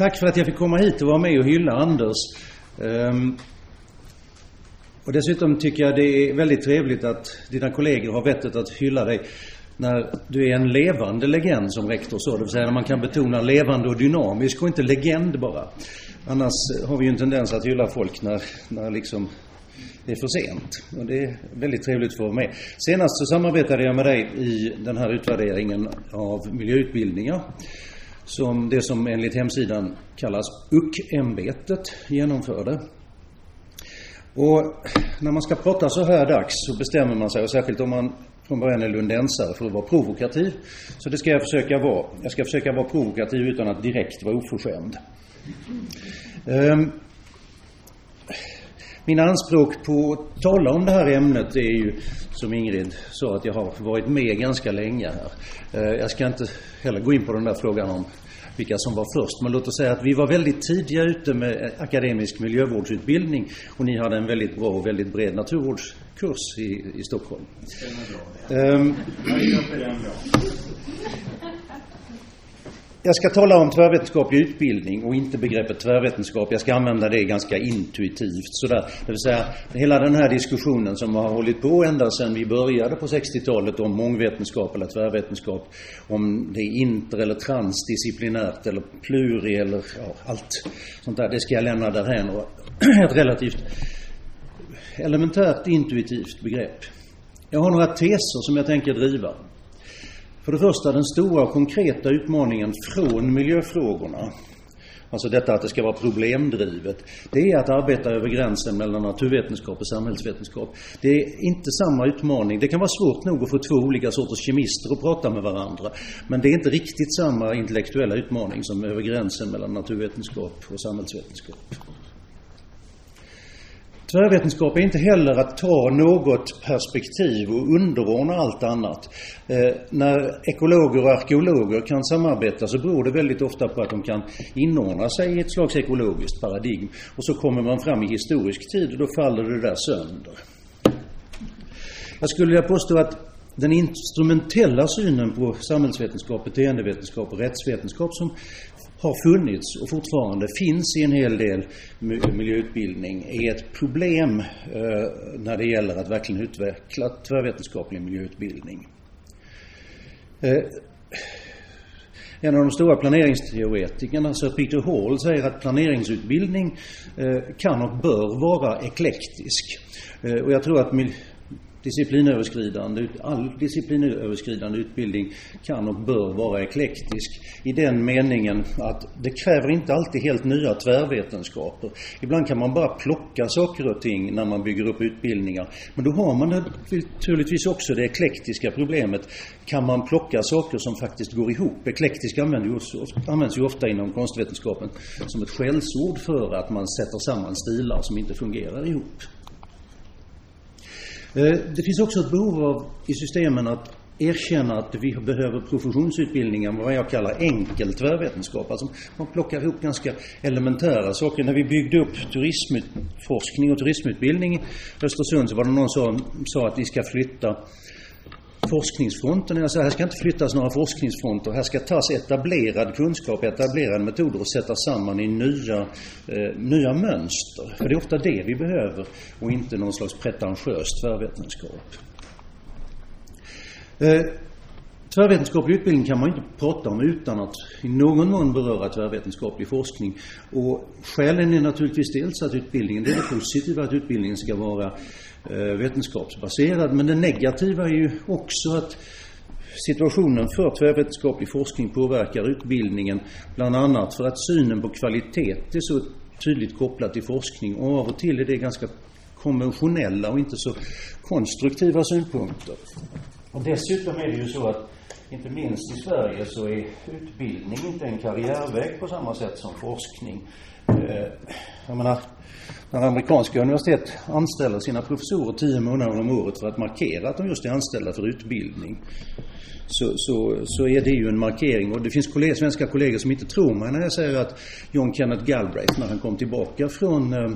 tack för att jag fick komma hit och vara med och hylla Anders. Um, och dessutom tycker jag det är väldigt trevligt att dina kollegor har vettet att hylla dig när du är en levande legend som rektor så, det vill säga när man kan betona levande och dynamisk och inte legend bara. Annars har vi ju en tendens att hylla folk när, när liksom det är för sent. Och det är väldigt trevligt att få vara med. Senast så samarbetade jag med dig i den här utvärderingen av miljöutbildningar. Som det som enligt hemsidan kallas UCK-ämbetet genomförde. Och när man ska prata så här dags så bestämmer man sig, och särskilt om man från början är lundensare, för att vara provokativ. Så det ska jag försöka vara. Jag ska försöka vara provokativ utan att direkt vara oförskämd. Um, mina anspråk på att tala om det här ämnet är ju, som Ingrid sa, att jag har varit med ganska länge här. Ehm, jag ska inte heller gå in på den där frågan om vilka som var först. Men låt oss säga att vi var väldigt tidiga ute med akademisk miljövårdsutbildning och ni hade en väldigt bra och väldigt bred naturvårdskurs i, i Stockholm. Um, jag ska tala om tvärvetenskaplig utbildning och inte begreppet tvärvetenskap. Jag ska använda det ganska intuitivt sådär. Det vill säga, hela den här diskussionen som har hållit på ända sedan vi började på 60-talet om mångvetenskap eller tvärvetenskap. Om det är inter eller transdisciplinärt eller pluri eller ja, allt sånt där. Det ska jag lämna därhän. Och ett relativt elementärt intuitivt begrepp. Jag har några teser som jag tänker driva. För det första den stora och konkreta utmaningen från miljöfrågorna, alltså detta att det ska vara problemdrivet, det är att arbeta över gränsen mellan naturvetenskap och samhällsvetenskap. Det är inte samma utmaning. Det kan vara svårt nog att få två olika sorters kemister att prata med varandra. Men det är inte riktigt samma intellektuella utmaning som över gränsen mellan naturvetenskap och samhällsvetenskap. Tvärvetenskap är inte heller att ta något perspektiv och underordna allt annat. Eh, när ekologer och arkeologer kan samarbeta så beror det väldigt ofta på att de kan inordna sig i ett slags ekologiskt paradigm. Och så kommer man fram i historisk tid och då faller det där sönder. Jag skulle vilja påstå att den instrumentella synen på samhällsvetenskap, beteendevetenskap och rättsvetenskap som har funnits och fortfarande finns i en hel del miljöutbildning är ett problem eh, när det gäller att verkligen utveckla tvärvetenskaplig miljöutbildning. Eh, en av de stora planeringsteoretikerna, Sir Peter Hall, säger att planeringsutbildning eh, kan och bör vara eklektisk. Och jag tror att disciplinöverskridande, all disciplinöverskridande utbildning kan och bör vara eklektisk i den meningen att det kräver inte alltid helt nya tvärvetenskaper. Ibland kan man bara plocka saker och ting när man bygger upp utbildningar. Men då har man naturligtvis också det eklektiska problemet. Kan man plocka saker som faktiskt går ihop? Eklektisk används ju ofta inom konstvetenskapen som ett skällsord för att man sätter samman stilar som inte fungerar ihop. Eh, det finns också ett behov av i systemen att erkänna att vi behöver professionsutbildningar med vad jag kallar enkel tvärvetenskap. Alltså man plockar ihop ganska elementära saker. När vi byggde upp turismforskning och turismutbildning i Östersund så var det någon som sa att vi ska flytta forskningsfronten. Jag säger, här ska inte flyttas några forskningsfronter. Här ska tas etablerad kunskap, etablerade metoder och sättas samman i nya, eh, nya mönster. För det är ofta det vi behöver och inte någon slags pretentiös tvärvetenskap. Eh, Tvärvetenskaplig utbildning kan man inte prata om utan att i någon mån beröra tvärvetenskaplig forskning. Och skälen är naturligtvis dels att utbildningen, det är det positiva att utbildningen ska vara Eh, Eh, vetenskapsbaserad. Men det negativa är ju också att situationen för tvärvetenskaplig forskning påverkar utbildningen. Bland annat för att synen på kvalitet är så tydligt kopplad till forskning och av och till är det ganska konventionella och inte så konstruktiva synpunkter. Och dessutom är det ju så att inte minst i Sverige så är utbildning inte en karriärväg på samma sätt som forskning. Eh, jag menar, när amerikanska universitet anställer sina professorer tio månader om året för att markera att de just är anställda för utbildning. Så, så, så är det ju en markering. Och det finns kollegor, svenska kollegor som inte tror mig när jag säger att John Kenneth Galbraith, när han kom tillbaka från eh,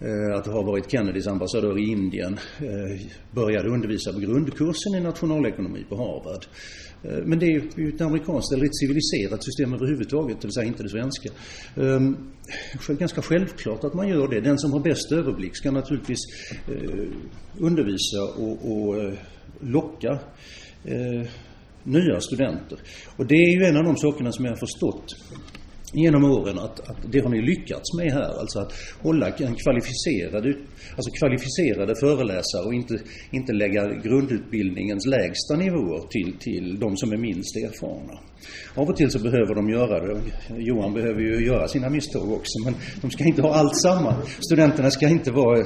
eh att ha varit Kennedys ambassadör i Indien, eh, började undervisa på grundkursen i nationalekonomi på Harvard. Eh, men det är ju ett amerikanskt eller ett civiliserat system överhuvudtaget, det vill säga inte det svenska. Ehm, ganska självklart att man gör det. Den som har bäst överblick ska naturligtvis eh, undervisa och eh, locka nya studenter. Och det är ju en av de sakerna som jag har förstått genom åren att, att det har ni lyckats med här. Alltså att hålla en kvalificerad, alltså kvalificerade föreläsare och inte, inte lägga grundutbildningens lägsta nivåer till, till de som är minst erfarna. Av och till så behöver de göra det. Johan behöver ju göra sina misstag också men de ska inte ha allt samma. Studenterna ska inte vara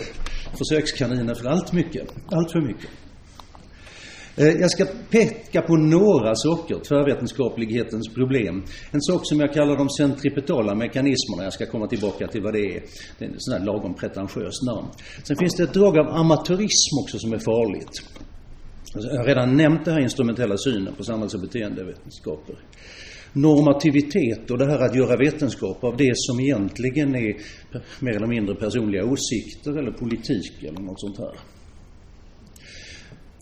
försökskaniner för allt mycket, allt för mycket. Eh, jag ska peka på några saker, tvärvetenskaplighetens problem. En sak som jag kallar de centripetala mekanismerna, jag ska komma tillbaka till vad det är. Det är en sån här lagom pretentiös namn. Sen finns det ett drag av amatörism också som är farligt. Alltså, jag har redan nämnt den här instrumentella synen på samhälls och beteendevetenskaper. Normativitet och det här att göra vetenskap av det som egentligen är mer eller mindre personliga åsikter eller politik eller något sånt här.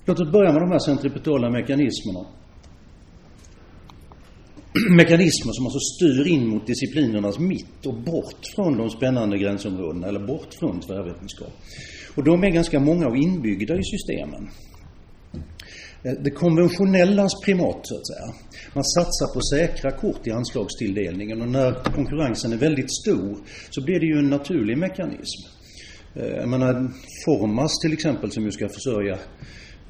Låt oss börja med de här centripetala mekanismerna. Mekanismer som alltså styr in mot disciplinernas mitt och bort från de spännande gränsområdena eller bort från tvärvetenskap. Och de är ganska många och inbyggda i systemen. Eh, det konventionellas primat, så att säga. Man satsar på säkra kort i anslagstilldelningen och när konkurrensen är väldigt stor så blir det ju en naturlig mekanism. Eh, jag menar, Formas till exempel som ju ska försörja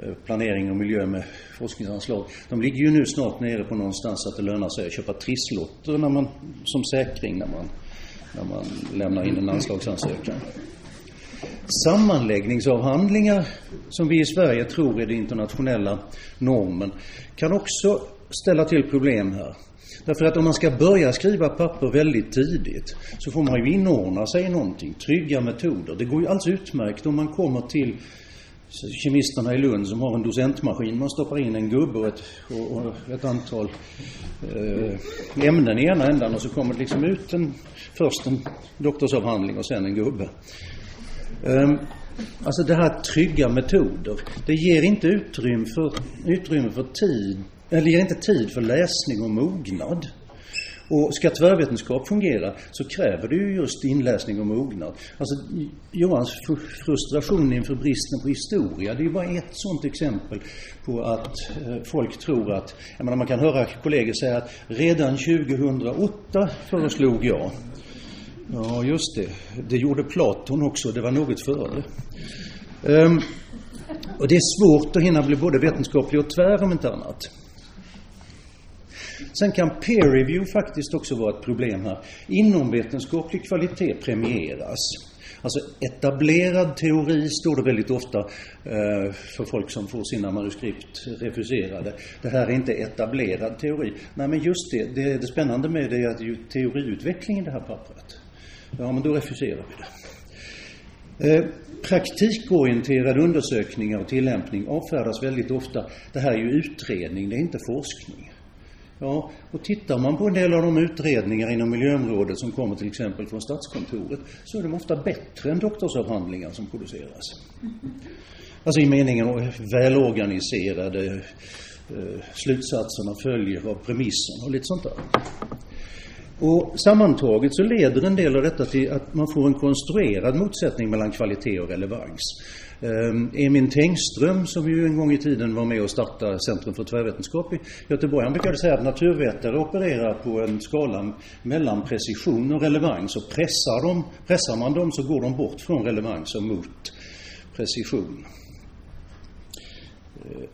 Eh, planering och miljö med forskningsanslag. De ligger ju nu snart nere på någonstans att det lönar sig att köpa trisslotter när man, som säkring när man, när man lämnar in en anslagsansökan. Sammanläggningsavhandlingar, som vi i Sverige tror är den internationella normen, kan också ställa till problem här. Därför att om man ska börja skriva papper väldigt tidigt så får man ju inordna sig i någonting, trygga metoder. Det går ju alldeles utmärkt om man kommer till kemisterna i Lund som har en docentmaskin. Man stoppar in en gubbe och ett, och, och ett antal eh, ämnen i ena ändan och så kommer det liksom ut en, först en doktorsavhandling och sen en gubbe. Um, alltså det här trygga metoder, det ger inte utrymme för, utrymme för tid, eller ger inte tid för läsning och mognad. Och ska tvärvetenskap fungera så kräver det ju just inläsning och mognad. Alltså Johans frustration inför bristen på historia, det är ju bara ett sådant exempel på att eh, folk tror att, jag menar man kan höra kollegor säga att redan 2008 föreslog jag Ja, just det. Det gjorde Platon också. Det var något före. Um, och det är svårt att hinna bli både vetenskaplig och tvär om inte annat. Sen kan peer review faktiskt också vara ett problem här. Inomvetenskaplig kvalitet premieras. Alltså etablerad teori står det väldigt ofta eh, för folk som får sina manuskript refuserade. Det här är inte etablerad teori. Nej men just det, det, det spännande med det är att det är ju teoriutveckling i det här pappret. Ja men då refuserar vi det. Eh, praktikorienterade undersökningar och tillämpning avfärdas väldigt ofta. Det här är ju utredning, det är inte forskning. Ja, och tittar man på en del av de utredningar inom miljöområdet som kommer till exempel från Statskontoret så är de ofta bättre än doktorsavhandlingar som produceras. Alltså i meningen välorganiserade, eh, slutsatserna följer av premissen och lite sånt där. Och sammantaget så leder en del av detta till att man får en konstruerad motsättning mellan kvalitet och relevans. Ehm, um, Emin Tengström, som ju en gång i tiden var med och startade Centrum för tvärvetenskap i Göteborg, han brukade säga att naturvetare opererar på en skala mellan precision och relevans. Och pressar, dem, pressar man dem så går de bort från relevans och mot precision. Ehm,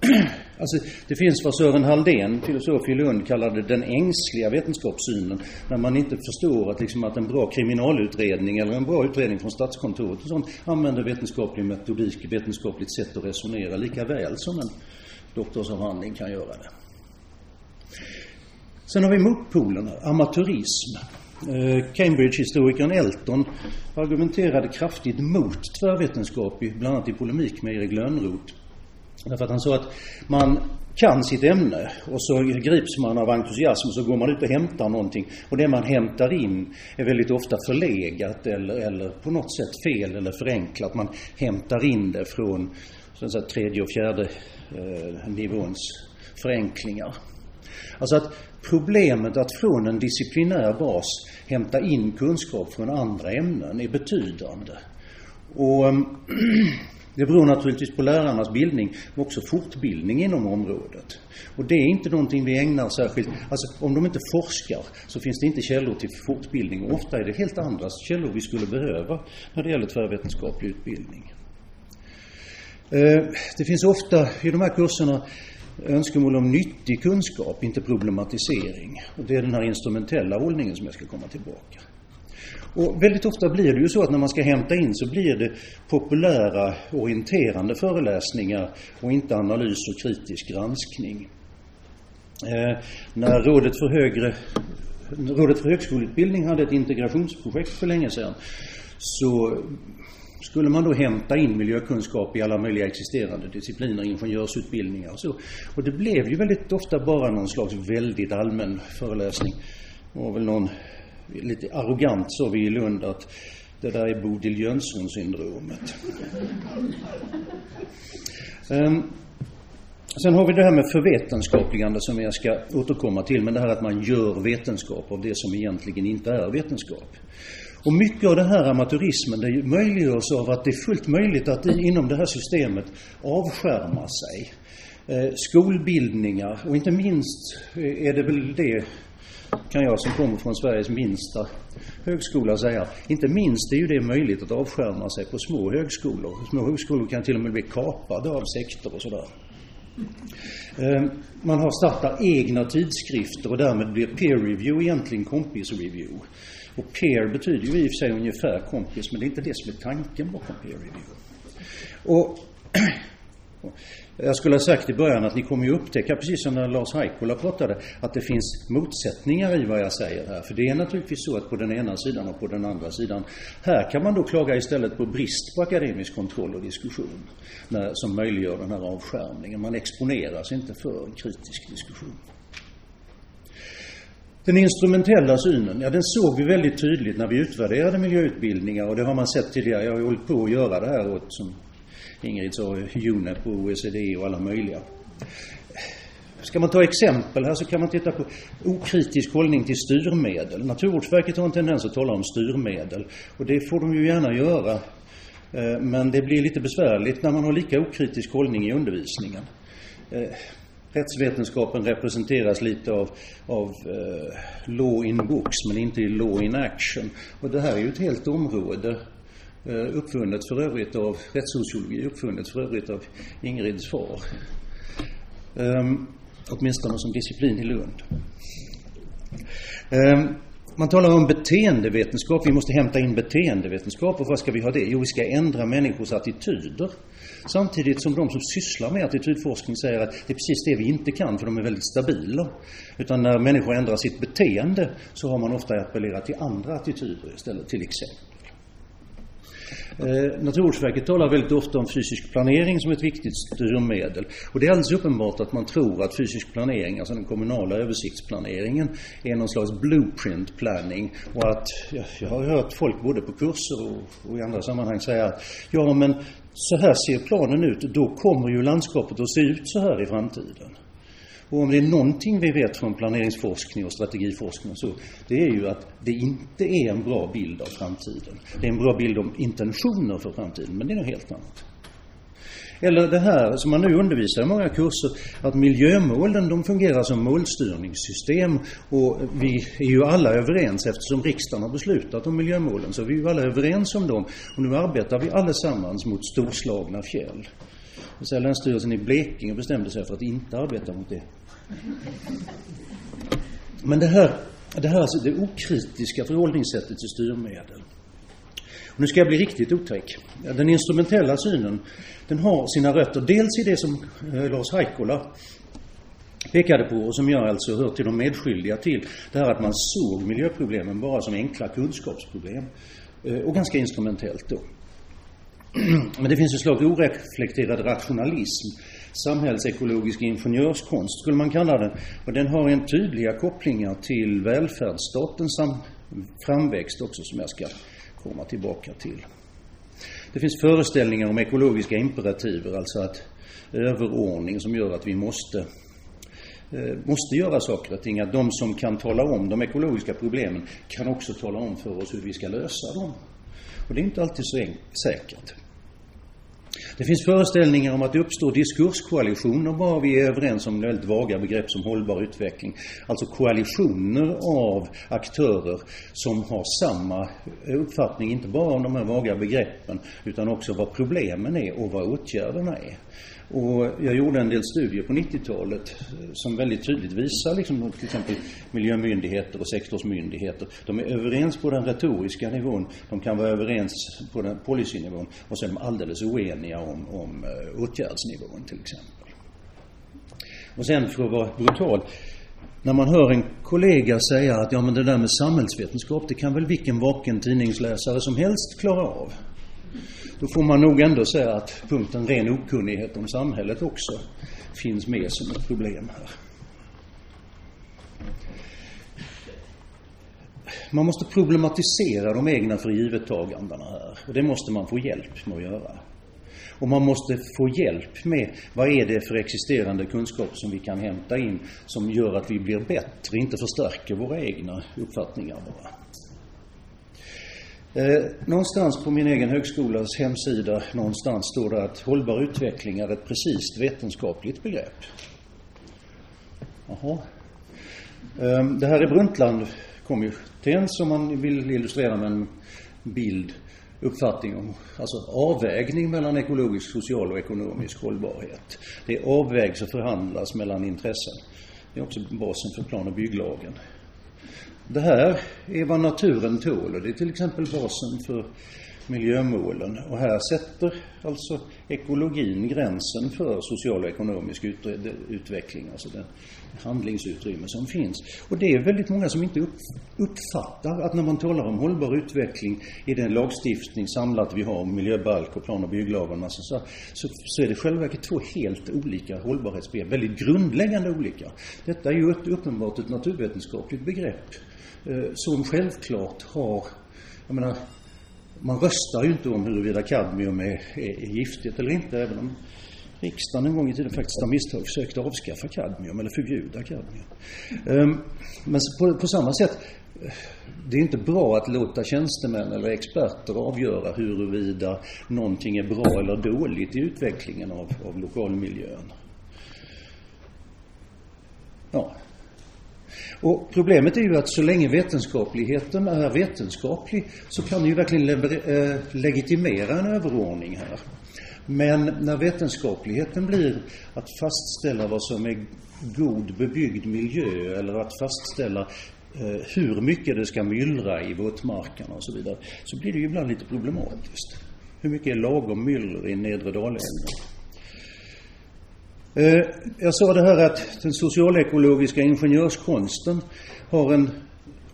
Alltså, det finns vad Sören Halldén, filosof i Lund, kallade den ängsliga vetenskapssynen. När man inte förstår att, liksom, att en bra kriminalutredning eller en bra utredning från Statskontoret och sånt använder vetenskaplig metodik, vetenskapligt sätt att resonera lika väl som en doktorsavhandling kan göra det. Sen har vi motpolen, amatörism. Eh, Cambridge-historikern Elton argumenterade kraftigt mot tvärvetenskap, bland annat i polemik med Erik Lönnroth. Därför att han sa att man kan sitt ämne och så grips man av entusiasm och så går man ut och hämtar någonting och det man hämtar in är väldigt ofta förlegat eller, eller på något sätt fel eller förenklat. Man hämtar in det från så att säga, tredje och fjärde eh, nivåns förenklingar. Alltså att problemet att från en disciplinär bas hämta in kunskap från andra ämnen är betydande. Och ehm, det beror naturligtvis på lärarnas bildning, men också fortbildning inom området. Och det är inte någonting vi ägnar särskilt, alltså om de inte forskar så finns det inte källor till fortbildning och ofta är det helt andra källor vi skulle behöva när det gäller tvärvetenskaplig utbildning. Eh, det finns ofta i de här kurserna önskemål om nyttig kunskap, inte problematisering. Och det är den här instrumentella hållningen som jag ska komma tillbaka. Och väldigt ofta blir det ju så att när man ska hämta in så blir det populära orienterande föreläsningar och inte analys och kritisk granskning. Eh, när Rådet för, högre, Rådet för högskoleutbildning hade ett integrationsprojekt för länge sedan så skulle man då hämta in miljökunskap i alla möjliga existerande discipliner, ingenjörsutbildningar och så. Och det blev ju väldigt ofta bara någon slags väldigt allmän föreläsning. Det var väl någon lite arrogant sa vi i Lund att det där är Bodil Jönsson-syndromet. um, sen har vi det här med förvetenskapligande som jag ska återkomma till, men det här att man gör vetenskap av det som egentligen inte är vetenskap. Och mycket av den här amatörismen det möjliggörs av att det är fullt möjligt att inom det här systemet avskärma sig. Eh, skolbildningar och inte minst eh, är det väl det kan jag som kommer från Sveriges minsta högskola säga. Inte minst är ju det möjligt att avskärma sig på små högskolor. Små högskolor kan till och med bli kapade av sektor och sådär. Ehm, man har startat egna tidskrifter och därmed blir peer review egentligen kompis review. Och peer betyder ju i och för sig ungefär kompis, men det är inte det som är tanken bakom peer review. Och jag skulle ha sagt i början att ni kommer ju upptäcka, precis som när Lars Haikola pratade, att det finns motsättningar i vad jag säger här. För det är naturligtvis så att på den ena sidan och på den andra sidan, här kan man då klaga istället på brist på akademisk kontroll och diskussion när, som möjliggör den här avskärmningen. Man exponeras inte för en kritisk diskussion. Den instrumentella synen, ja den såg vi väldigt tydligt när vi utvärderade miljöutbildningar och det har man sett tidigare. Jag har ju hållit på att göra det här åt, som Ingrid sa, UNEP och OECD och alla möjliga. Ska man ta exempel här så kan man titta på okritisk hållning till styrmedel. Naturvårdsverket har en tendens att tala om styrmedel och det får de ju gärna göra. Eh, men det blir lite besvärligt när man har lika okritisk hållning i undervisningen. Eh, rättsvetenskapen representeras lite av, av eh, law in books men inte i law in action. Och det här är ju ett helt område Eh, uppfunnet för övrigt av rättssociologi, uppfunnet för övrigt av Ingrids far. Um, åtminstone som disciplin i Lund. Um, man talar om beteendevetenskap. Vi måste hämta in beteendevetenskap. Och vad ska vi ha det? Jo, vi ska ändra människors attityder. Samtidigt som de som sysslar med attitydforskning säger att det är precis det vi inte kan, för de är väldigt stabila. Utan när människor ändrar sitt beteende så har man ofta appellerat till andra attityder istället, till exempel. Eh, Naturvårdsverket talar väldigt ofta om fysisk planering som ett viktigt styrmedel. Och det är alldeles uppenbart att man tror att fysisk planering, alltså den kommunala översiktsplaneringen, är någon slags blueprint planning. Och att, ja, jag har hört folk både på kurser och, och i andra sammanhang säga att ja men så här ser planen ut, då kommer ju landskapet att se ut så här i framtiden. Och om det är någonting vi vet från planeringsforskning och strategiforskning och så, det är ju att det inte är en bra bild av framtiden. Det är en bra bild om intentioner för framtiden, men det är något helt annat. Eller det här som man nu undervisar i många kurser, att miljömålen de fungerar som målstyrningssystem och vi är ju alla överens eftersom riksdagen har beslutat om miljömålen så vi är ju alla överens om dem och nu arbetar vi allesammans mot storslagna fjäll. Så Länsstyrelsen i Blekinge bestämde sig för att inte arbeta mot det. Men det här, det här alltså, det okritiska förhållningssättet till styrmedel. Och nu ska jag bli riktigt otäck. Den instrumentella synen, den har sina rötter dels i det som eh, Lars Haikola pekade på och som jag alltså hör till de medskyldiga till. Det här att man såg miljöproblemen bara som enkla kunskapsproblem. Eh, och ganska instrumentellt då. Men det finns ett slags oreflekterad rationalism samhällsekologisk ingenjörskonst skulle man kalla den. Och den har en tydliga kopplingar till välfärdsstatens framväxt också som jag ska komma tillbaka till. Det finns föreställningar om ekologiska imperativer, alltså att överordning som gör att vi måste eh, måste göra saker och ting. Att de som kan tala om de ekologiska problemen kan också tala om för oss hur vi ska lösa dem. Och det är inte alltid så säkert. Det finns föreställningar om att det uppstår diskurskoalitioner bara vi är överens om väldigt vaga begrepp som hållbar utveckling. Alltså koalitioner av aktörer som har samma eh, uppfattning, inte bara om de här vaga begreppen, utan också vad problemen är och vad åtgärderna är. Och jag gjorde en del studier på 90-talet eh, som väldigt tydligt visar liksom till exempel miljömyndigheter och sektorsmyndigheter. De är överens på den retoriska nivån, de kan vara överens på den policynivån och så är de alldeles oeniga om, om eh, åtgärdsnivån till exempel. Och sen för att vara brutal, när man hör en kollega säga att ja men det där med samhällsvetenskap, det kan väl vilken vaken tidningsläsare som helst klara av. Då får man nog ändå säga att punkten ren okunnighet om samhället också finns med som ett problem här. Man måste problematisera de egna frigivettagandena här. Och det måste man få hjälp med att göra. Och man måste få hjälp med vad är det för existerande kunskap som vi kan hämta in som gör att vi blir bättre, inte förstärker våra egna uppfattningar bara. Eh, någonstans på min egen högskolas hemsida någonstans står det att hållbar utveckling är ett precis vetenskapligt begrepp. Jaha. Eh, det här är Brundtland-kommittén som man vill illustrera med en bild, uppfattning om, alltså avvägning mellan ekologisk, social och ekonomisk hållbarhet. Det avvägs och förhandlas mellan intressen. Det är också basen för plan och bygglagen. Det här är vad naturen tål och det är till exempel basen för miljömålen. Och här sätter alltså ekologin gränsen för social och ekonomisk utveckling, alltså det handlingsutrymme som finns. Och det är väldigt många som inte uppfattar att när man talar om hållbar utveckling i den lagstiftning samlat vi har, miljöbalk och plan och bygglag och massa så, så, så är det själva verket två helt olika hållbarhetsbegrepp, väldigt grundläggande olika. Detta är ju ett, uppenbart ett naturvetenskapligt begrepp Eh, som självklart har, jag menar, man röstar ju inte om huruvida kadmium är, är, är giftigt eller inte, även om riksdagen en gång i tiden faktiskt har misstag försökt avskaffa kadmium eller förbjuda kadmium. Um, men på, på, samma sätt, det är inte bra att låta tjänstemän eller experter avgöra huruvida någonting är bra eller dåligt i utvecklingen av, av lokalmiljön. Ja, och problemet är ju att så länge vetenskapligheten är vetenskaplig så kan det ju verkligen le eh, legitimera en överordning här. Men när vetenskapligheten blir att fastställa vad som är god bebyggd miljö eller att fastställa eh, hur mycket det ska myllra i våtmarkerna och så vidare, så blir det ju ibland lite problematiskt. Hur mycket är lagom myller i nedre Dalälven? Eh, jag sa det här att den socialekologiska ingenjörskonsten har en,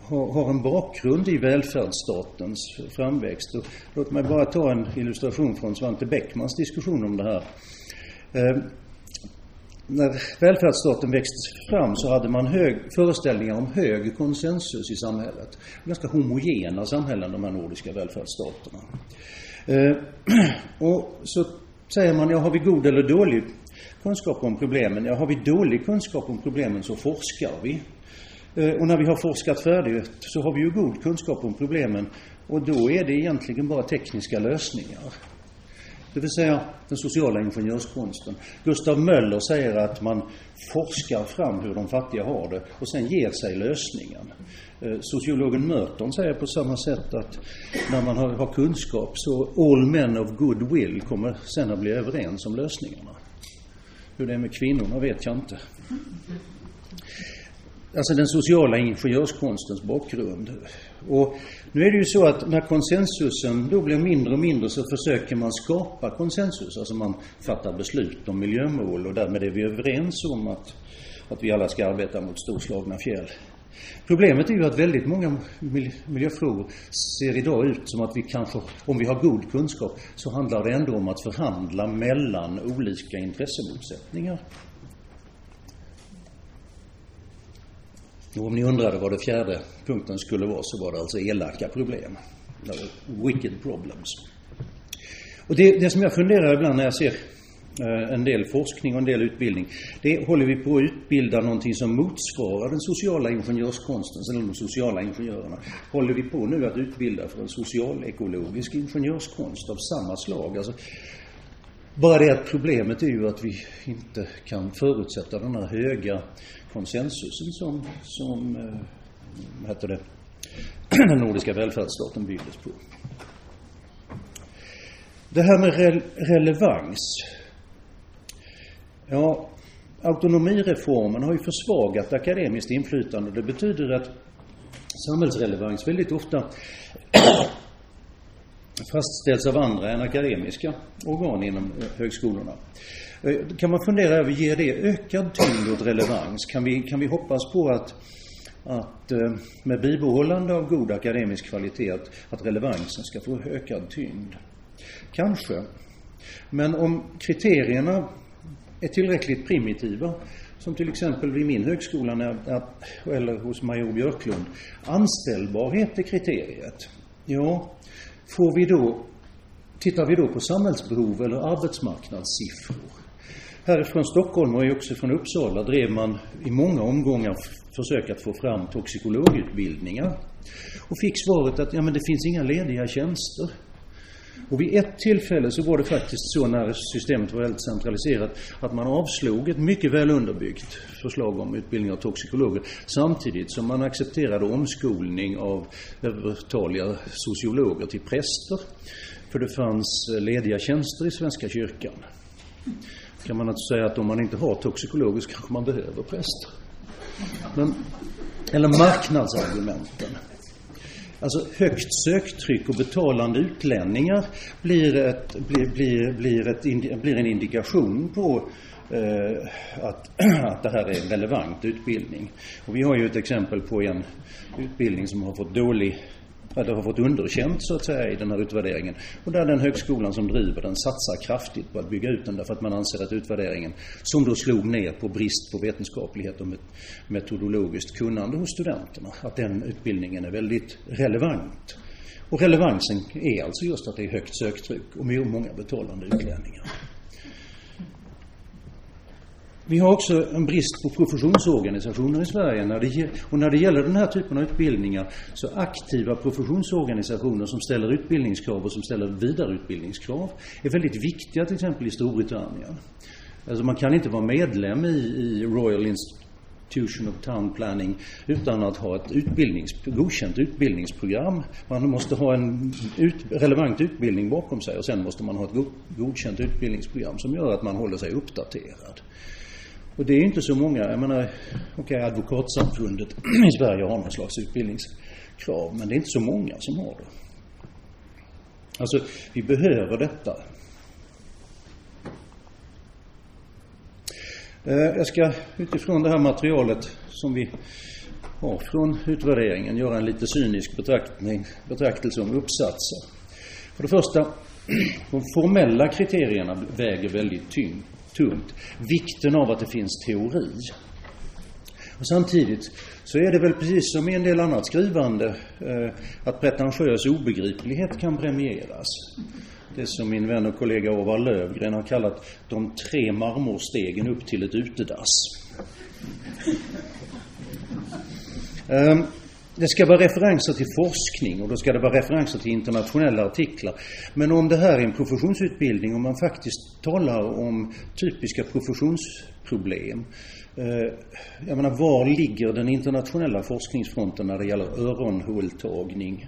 har, har en bakgrund i välfärdsstatens framväxt. Och låt mig bara ta en illustration från Svante Bäckmans diskussion om det här. Eh, när välfärdsstaten växte fram så hade man hög, föreställningar om hög konsensus i samhället. Ganska homogena samhällen, de här nordiska välfärdsstaterna. Eh, och så säger man, ja, har vi god eller dålig kunskap om problemen. Ja, har vi dålig kunskap om problemen så forskar vi. Eh, och när vi har forskat färdigt så har vi ju god kunskap om problemen och då är det egentligen bara tekniska lösningar. Det vill säga den sociala ingenjörskonsten. Gustav Möller säger att man forskar fram hur de fattiga har det och sen ger sig lösningen. Eh, sociologen Merton säger på samma sätt att när man har, kunskap så all men of good will kommer sen att bli överens om lösningarna. Hur det är med kvinnorna vet jag inte. Alltså den sociala ingenjörskonstens bakgrund. Och nu är det ju så att när konsensusen då blir mindre och mindre så försöker man skapa konsensus. Alltså man fattar beslut om miljömål och därmed är vi överens om att, att vi alla ska arbeta mot storslagna fjäll. Problemet är ju att väldigt många miljöfrågor ser idag ut som att vi kanske, om vi har god kunskap, så handlar det ändå om att förhandla mellan olika intressemotsättningar. Och om ni undrade vad det fjärde punkten skulle vara så var det alltså elaka problem. Wicked problems. Och det, det som jag funderar ibland när jag ser eh, en del forskning och en del utbildning. Det håller vi på utbilda någonting som motsvarar den sociala ingenjörskonsten, eller de sociala ingenjörerna. Håller vi på nu att utbilda för en socialekologisk ingenjörskonst av samma slag? Alltså, bara det att problemet är ju att vi inte kan förutsätta den här höga konsensusen som, som eh, vad heter det, den nordiska välfärdsstaten byggdes på. Det här med re relevans Ja, autonomireformen har ju försvagat akademiskt inflytande. Det betyder att samhällsrelevans väldigt ofta fastställs av andra än akademiska organ inom eh, högskolorna. Eh, kan man fundera över, ger det ökad tyngd åt relevans? Kan vi, kan vi hoppas på att, att eh, med bibehållande av god akademisk kvalitet, att, att relevansen ska få ökad tyngd? Kanske. Men om kriterierna är tillräckligt primitiva. Som till exempel vid min högskola, när, eller hos major Björklund. Anställbarhet är kriteriet. Ja, får vi då, tittar vi då på samhällsbehov eller arbetsmarknadssiffror? Härifrån Stockholm och också från Uppsala drev man i många omgångar försök att få fram toxikologutbildningar. Och fick svaret att ja, men det finns inga lediga tjänster. Och vid ett tillfälle så var det faktiskt så när systemet var väldigt centraliserat att man avslog ett mycket väl underbyggt förslag om utbildning av toxikologer samtidigt som man accepterade omskolning av övertaliga sociologer till präster. För det fanns lediga tjänster i Svenska kyrkan. Kan man alltså säga att om man inte har toxikologer så kanske man behöver präster. Men, eller marknadsargumenten. Alltså högt söktryck och betalande utlänningar blir, ett, blir, blir, blir, ett, blir en indikation på eh, att, att det här är en relevant utbildning. Och vi har ju ett exempel på en utbildning som har fått dålig det har fått underkänt så att säga i den här utvärderingen. Och där den högskolan som driver den satsar kraftigt på att bygga ut den därför att man anser att utvärderingen, som då slog ner på brist på vetenskaplighet och metodologiskt kunnande hos studenterna, att den utbildningen är väldigt relevant. Och relevansen är alltså just att det är högt söktryck och många betalande utlänningar. Vi har också en brist på professionsorganisationer i Sverige. När det, och när det gäller den här typen av utbildningar så aktiva professionsorganisationer som ställer utbildningskrav och som ställer vidareutbildningskrav är väldigt viktiga till exempel i Storbritannien. Alltså man kan inte vara medlem i, i Royal Institution of Town Planning utan att ha ett utbildnings, godkänt utbildningsprogram. Man måste ha en ut, relevant utbildning bakom sig och sen måste man ha ett godkänt utbildningsprogram som gör att man håller sig uppdaterad. Och det är inte så många, jag menar, okej okay, advokatsamfundet i Sverige har någon slags utbildningskrav, men det är inte så många som har det. Alltså, vi behöver detta. Eh, jag ska utifrån det här materialet som vi har från utvärderingen göra en lite cynisk betraktning, betraktelse om uppsatser. För det första, de formella kriterierna väger väldigt tyngt tungt. Vikten av att det finns teori. Och samtidigt så är det väl precis som i en del annat skrivande eh, att pretentiös obegriplighet kan premieras. Det som min vän och kollega Orvar Lövgren har kallat de tre marmorstegen upp till ett utedass. Um, det ska vara referenser till forskning och då ska det vara referenser till internationella artiklar. Men om det här är en professionsutbildning och man faktiskt talar om typiska professionsproblem. Eh, jag menar, var ligger den internationella forskningsfronten när det gäller öronhåltagning?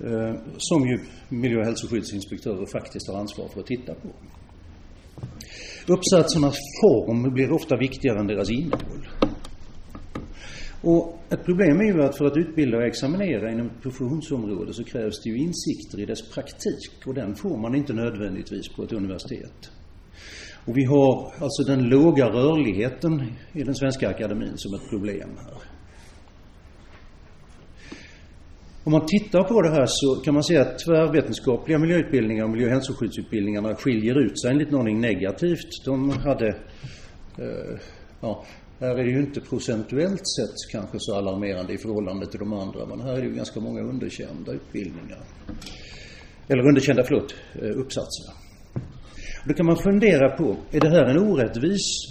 Eh, som ju miljö och hälsoskyddsinspektörer faktiskt har ansvar för att titta på. Uppsatsernas form blir ofta viktigare än deras innehåll. Och ett problem är ju att för att utbilda och examinera inom ett professionsområde så krävs det ju insikter i dess praktik och den får man inte nödvändigtvis på ett universitet. Och vi har alltså den låga rörligheten i den svenska akademin som ett problem här. Om man tittar på det här så kan man säga att tvärvetenskapliga miljöutbildningar och miljö och hälsoskyddsutbildningarna skiljer ut sig enligt någonting negativt. De hade, eh, ja, här är det ju inte procentuellt sett kanske så alarmerande i förhållande till de andra, men här är det ju ganska många underkända utbildningar. Eller underkända, förlåt, eh, uppsatser. Då kan man fundera på, är det här en orättvis